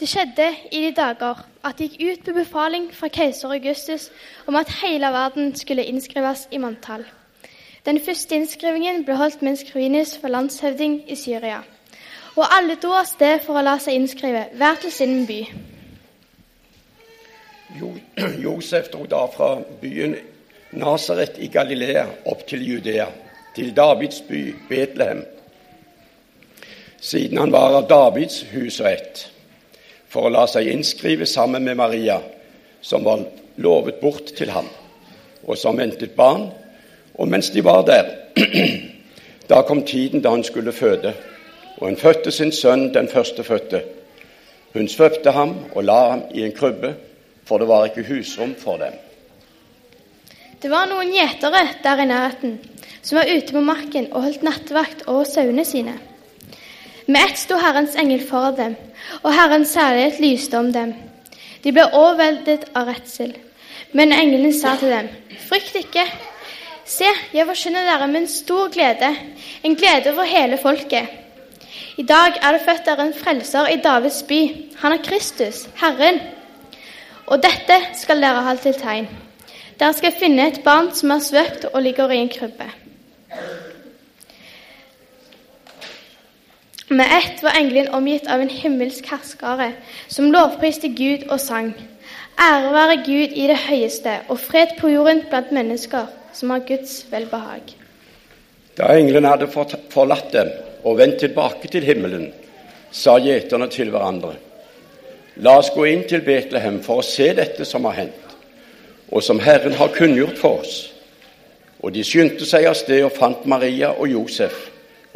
Det skjedde i de dager at det gikk ut på befaling fra keiser Augustus om at hele verden skulle innskrives i manntall. Den første innskrivingen ble holdt mens Kvinus var landshøvding i Syria. Og alle dro av sted for å la seg innskrive, hver til sin by. Jo, Josef dro da fra byen Nasaret i Galilea opp til Judea, til Davids by Betlehem, siden han var av Davids hus og ett, for å la seg innskrive sammen med Maria, som var lovet bort til ham, og som ventet barn. Og mens de var der, da kom tiden da hun skulle føde, og hun fødte sin sønn, den førstefødte. Hun svøpte ham og la ham i en krybbe for det var ikke husrom for dem. Det var noen gjetere der i nærheten som var ute på marken og holdt nattevakt over sauene sine. Med ett sto Herrens engel for dem, og Herrens særlighet lyste om dem. De ble overveldet av redsel. Men engelen sa til dem, frykt ikke. Se, jeg forkynner dere med en stor glede, en glede over hele folket. I dag er det født dere en frelser i Davids by. Han er Kristus, Herren. Og dette skal dere ha til tegn. Dere skal finne et barn som er svøpt og ligger i en krybbe. Med ett var engelen omgitt av en himmelsk herskare, som lovpriste Gud og sang. Ære være Gud i det høyeste, og fred på jorden blant mennesker som har Guds velbehag. Da englene hadde forlatt dem og vendt tilbake til himmelen, sa gjeterne til hverandre:" La oss gå inn til Betlehem for å se dette som har hendt, og som Herren har kunngjort for oss. Og de skyndte seg av sted og fant Maria og Josef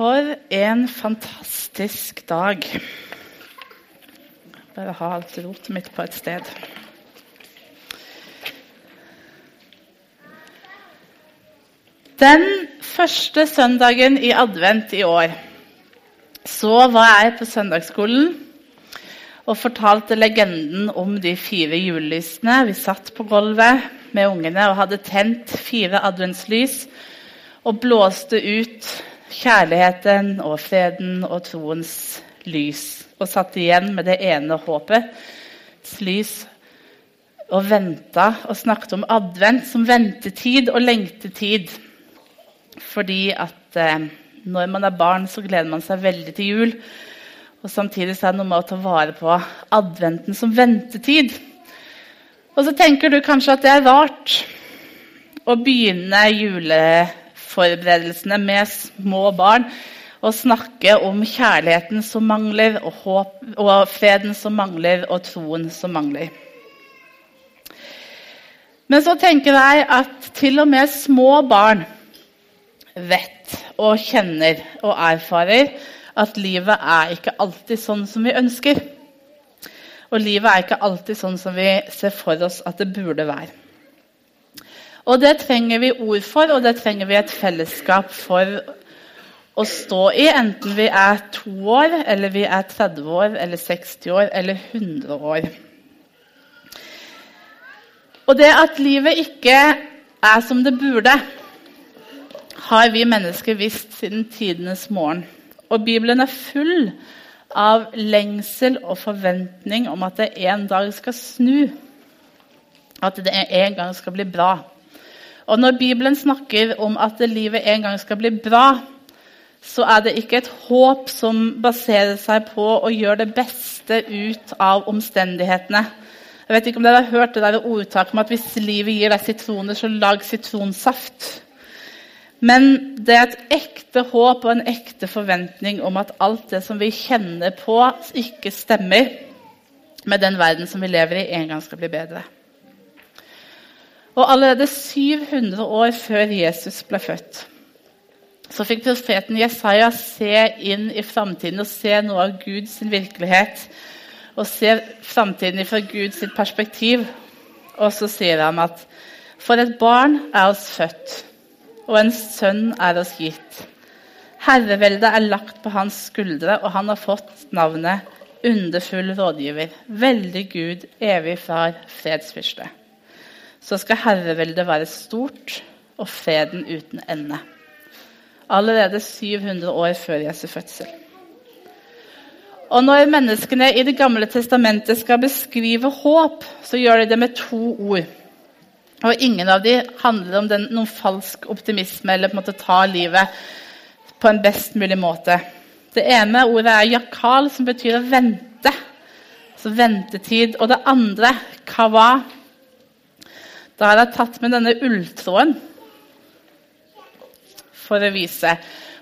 For en fantastisk dag. Bare ha alt rotet mitt på et sted. Den første søndagen i advent i år så var jeg på søndagsskolen og fortalte legenden om de fire julelysene. Vi satt på gulvet med ungene og hadde tent fire adventslys og blåste ut kjærligheten og freden og troens lys. Og satt igjen med det ene håpets lys og venta og snakket om advent som ventetid og lengtetid. Fordi at eh, når man er barn, så gleder man seg veldig til jul. Og samtidig så er det noe med å ta vare på adventen som ventetid. Og så tenker du kanskje at det er rart å begynne juleforberedelsene med små barn og snakke om kjærligheten som mangler, og, håp, og freden som mangler, og troen som mangler. Men så tenker jeg at til og med små barn vet og kjenner og erfarer at livet er ikke alltid sånn som vi ønsker. Og livet er ikke alltid sånn som vi ser for oss at det burde være. Og det trenger vi ord for, og det trenger vi et fellesskap for å stå i, enten vi er to år, eller vi er 30 år, eller 60 år, eller 100 år. Og det at livet ikke er som det burde, har vi mennesker visst siden tidenes morgen. Og Bibelen er full av lengsel og forventning om at det en dag skal snu. At det en gang skal bli bra. Og når Bibelen snakker om at livet en gang skal bli bra, så er det ikke et håp som baserer seg på å gjøre det beste ut av omstendighetene. Jeg vet ikke om dere har hørt det der ordtaket om at hvis livet gir deg sitroner, så lag sitronsaft. Men det er et ekte håp og en ekte forventning om at alt det som vi kjenner på, ikke stemmer med den verden som vi lever i, en gang skal bli bedre. Og allerede 700 år før Jesus ble født, så fikk profeten Jesaja se inn i framtiden og se noe av Guds virkelighet. Og se framtiden fra Guds perspektiv. Og så sier han at for et barn er oss født, og en sønn er oss gitt. Herreveldet er lagt på hans skuldre, og han har fått navnet Underfull rådgiver, veldig Gud, evig far, fredsfyrste. Så skal herreveldet være stort og freden uten ende allerede 700 år før Jesu fødsel. Og Når menneskene i Det gamle testamentet skal beskrive håp, så gjør de det med to ord. Og Ingen av dem handler om den, noen falsk optimisme eller på en måte ta livet på en best mulig måte. Det ene ordet er jakal, som betyr å vente. Så ventetid. Og det andre, kawa. Da har jeg tatt med denne ulltråden for å vise.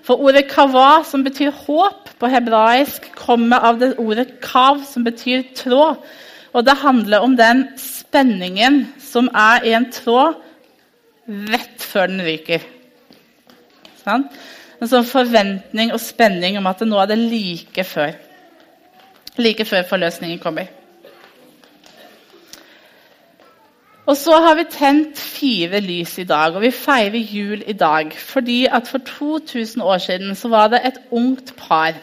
For ordet kava, som betyr håp på hebraisk, kommer av det ordet kav, som betyr tråd. Og det handler om den spenningen som er i en tråd rett før den ryker. Sånn? En sånn forventning og spenning om at nå er det like før. Like før forløsningen kommer. Og så har vi tent fire lys i dag, og vi feirer jul i dag. Fordi at for 2000 år siden så var det et ungt par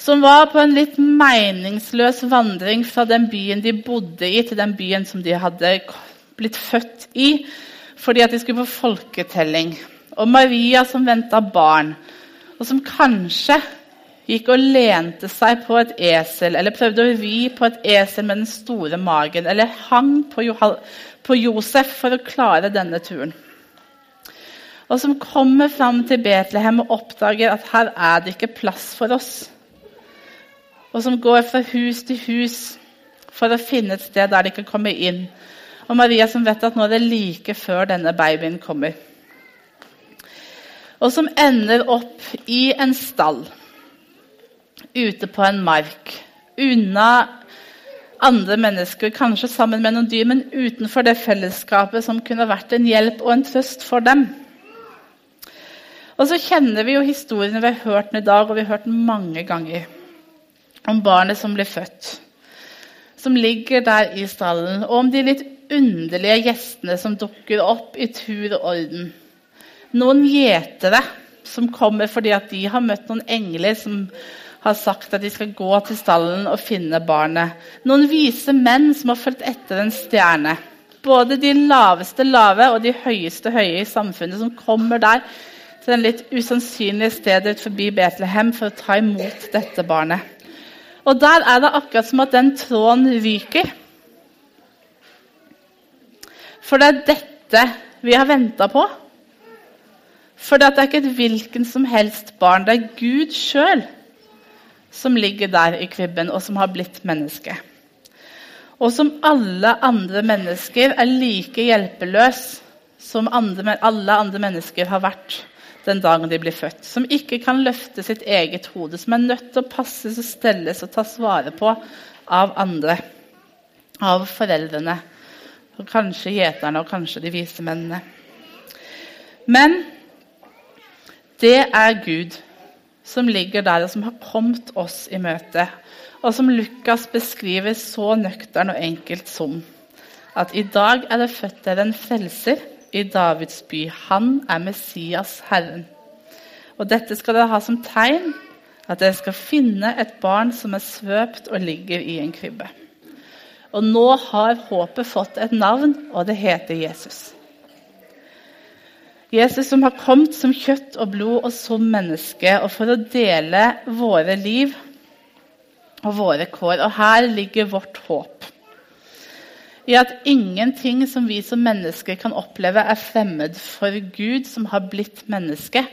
som var på en litt meningsløs vandring fra den byen de bodde i, til den byen som de hadde blitt født i, fordi at de skulle på folketelling. Og Maria som venta barn, og som kanskje gikk og lente seg på et esel, eller prøvde å ri på et esel med den store magen, eller hang på, Josef for å klare denne turen. Og som kommer fram til Betlehem og oppdager at her er det ikke plass for oss. Og som går fra hus til hus for å finne et sted der de kan komme inn. Og Maria som vet at nå er det like før denne babyen kommer. Og som ender opp i en stall ute på en mark. Unna andre mennesker, kanskje sammen med noen dyr, men utenfor det fellesskapet som kunne vært en hjelp og en trøst for dem. Og så kjenner vi jo historiene vi har hørt den i dag, og vi har hørt den mange ganger. Om barnet som blir født, som ligger der i stallen. Og om de litt underlige gjestene som dukker opp i tur og orden. Noen gjetere som kommer fordi at de har møtt noen engler som har sagt at de skal gå til stallen og finne barnet. Noen vise menn som har fulgt etter en stjerne. Både de laveste lave og de høyeste høye i samfunnet som kommer der til den litt usannsynlige stedet ut forbi Betlehem for å ta imot dette barnet. Og der er det akkurat som at den tråden ryker. For det er dette vi har venta på. For det er ikke et hvilken som helst barn. Det er Gud sjøl som ligger der i krybben, og som har blitt menneske. Og som alle andre mennesker er like hjelpeløs som andre, alle andre mennesker har vært den dagen de blir født. Som ikke kan løfte sitt eget hode, som er nødt til å passes og stelles og tas vare på av andre. Av foreldrene, og kanskje gjeterne og kanskje de vise mennene. Men det er Gud som ligger der, og som har kommet oss i møte. Og som Lukas beskriver så nøktern og enkelt som at i dag er det født dere en frelser i Davids by. Han er Messias, Herren. Og dette skal dere ha som tegn, at dere skal finne et barn som er svøpt og ligger i en krybbe. Og nå har håpet fått et navn, og det heter Jesus. Jesus som har kommet som kjøtt og blod og som menneske, og for å dele våre liv og våre kår. Og her ligger vårt håp. I at ingenting som vi som mennesker kan oppleve, er fremmed for Gud, som har blitt menneske,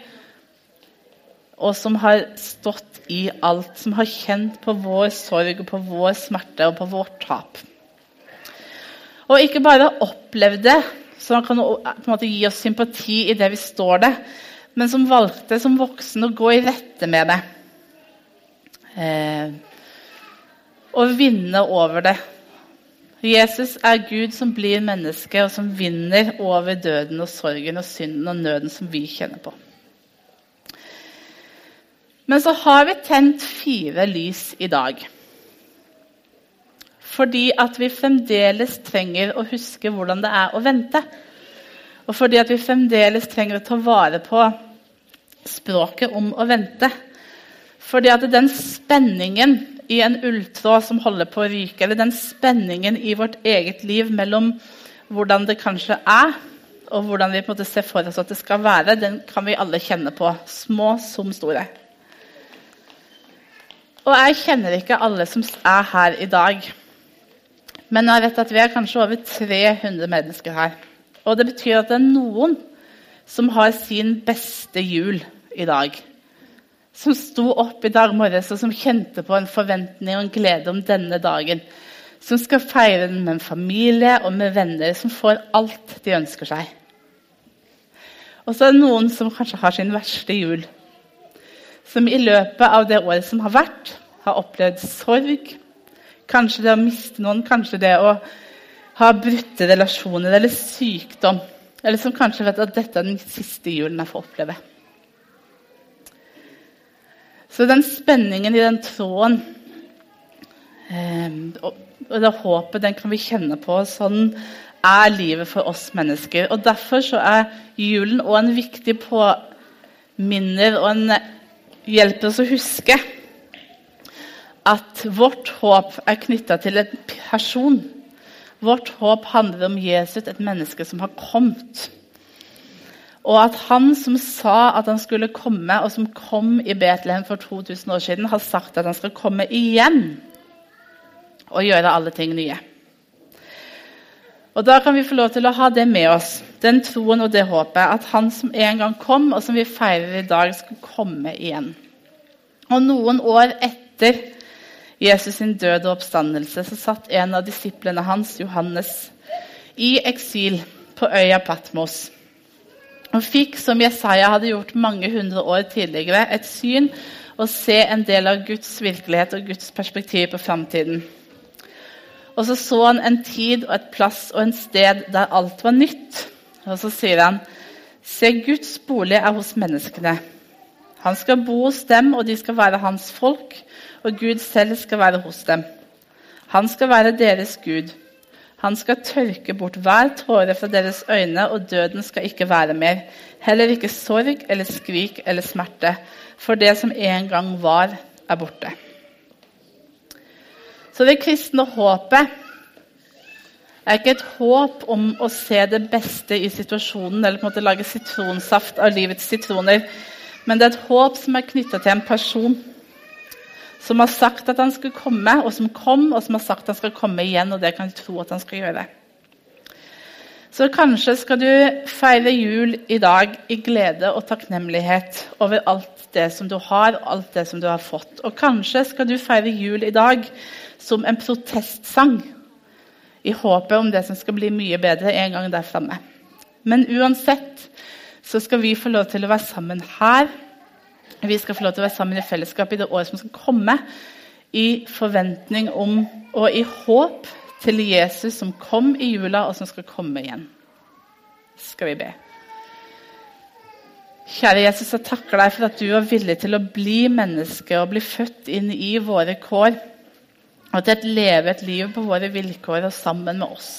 og som har stått i alt, som har kjent på vår sorg, på vår smerte og på vårt tap. Og ikke bare opplevd det, så han kan på en måte gi oss sympati i det vi står det, men som valgte som voksen å gå i rette med det. Eh, og vinne over det. Jesus er Gud som blir menneske, og som vinner over døden og sorgen og synden og nøden som vi kjenner på. Men så har vi tent fire lys i dag. Fordi at vi fremdeles trenger å huske hvordan det er å vente. Og fordi at vi fremdeles trenger å ta vare på språket om å vente. Fordi at den spenningen i en ulltråd som holder på å ryke, eller den spenningen i vårt eget liv mellom hvordan det kanskje er, og hvordan vi på en måte ser for oss at det skal være, den kan vi alle kjenne på. Små som store. Og jeg kjenner ikke alle som er her i dag. Men jeg vet at vi er kanskje over 300 mennesker her. Og det betyr at det er noen som har sin beste jul i dag som sto opp i dag morges og som kjente på en forventning og en glede om denne dagen. Som skal feire den med en familie og med venner som får alt de ønsker seg. Og så er det noen som kanskje har sin verste jul. Som i løpet av det året som har vært, har opplevd sorg. Kanskje det å miste noen, kanskje det å ha brutte relasjoner eller sykdom. Eller som kanskje vet at dette er den siste julen jeg får oppleve. Så den spenningen i den tråden eh, og, og det håpet, den kan vi kjenne på. Sånn er livet for oss mennesker. Og Derfor så er julen òg en viktig påminner og en hjelper oss å huske at vårt håp er knytta til en person. Vårt håp handler om Jesus, et menneske som har kommet. Og at han som sa at han skulle komme, og som kom i Betlehem for 2000 år siden, har sagt at han skal komme igjen og gjøre alle ting nye. Og Da kan vi få lov til å ha det med oss, den troen og det håpet, at han som en gang kom, og som vi feirer i dag, skal komme igjen. Og Noen år etter Jesus sin død og oppstandelse så satt en av disiplene hans, Johannes, i eksil på øya Patmos. Han fikk, som Jesaja hadde gjort mange hundre år tidligere, et syn og se en del av Guds virkelighet og Guds perspektiv på framtiden. Og så så han en tid og et plass og en sted der alt var nytt. Og så sier han, Se, Guds bolig er hos menneskene. Han skal bo hos dem, og de skal være hans folk, og Gud selv skal være hos dem. Han skal være deres Gud. Han skal tørke bort hver tåre fra deres øyne, og døden skal ikke være mer. Heller ikke sorg eller skrik eller smerte, for det som en gang var, er borte. Så det kristne håpet er ikke et håp om å se det beste i situasjonen eller på en måte lage sitronsaft av livets sitroner, men det er et håp som er knytta til en person som har sagt at han skulle komme, og som kom, og som har sagt at han skal komme igjen. Og det kan du tro at han skal gjøre. Så kanskje skal du feire jul i dag i glede og takknemlighet over alt det som du har, alt det som du har fått. Og kanskje skal du feire jul i dag som en protestsang i håpet om det som skal bli mye bedre en gang der framme. Men uansett så skal vi få lov til å være sammen her vi skal få lov til å være sammen i fellesskap i det året som skal komme, i forventning om og i håp til Jesus som kom i jula, og som skal komme igjen. Skal vi be. Kjære Jesus, jeg takker deg for at du er villig til å bli menneske og bli født inn i våre kår. Og til å leve et liv på våre vilkår og sammen med oss.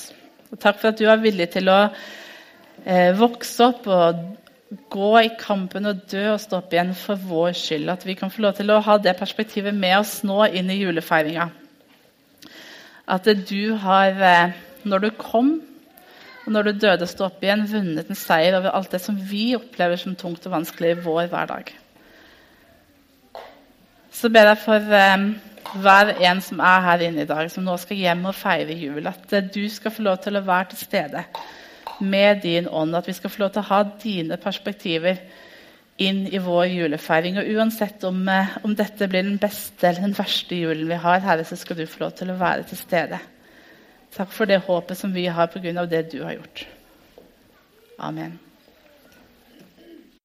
Og takk for at du er villig til å eh, vokse opp og gå i kampen og dø og stå opp igjen for vår skyld. At vi kan få lov til å ha det perspektivet med oss nå inn i julefeiringa. At du har, eh, når du kom, og når du døde og sto opp igjen, vunnet en seier over alt det som vi opplever som tungt og vanskelig i vår hverdag. Så ber jeg for um, hver en som er her inne i dag, som nå skal hjem og feire jul, at uh, du skal få lov til å være til stede med din ånd. At vi skal få lov til å ha dine perspektiver inn i vår julefeiring. Og uansett om, eh, om dette blir den beste eller den verste julen vi har, Herre, så skal du få lov til å være til stede. Takk for det håpet som vi har pga. det du har gjort. Amen.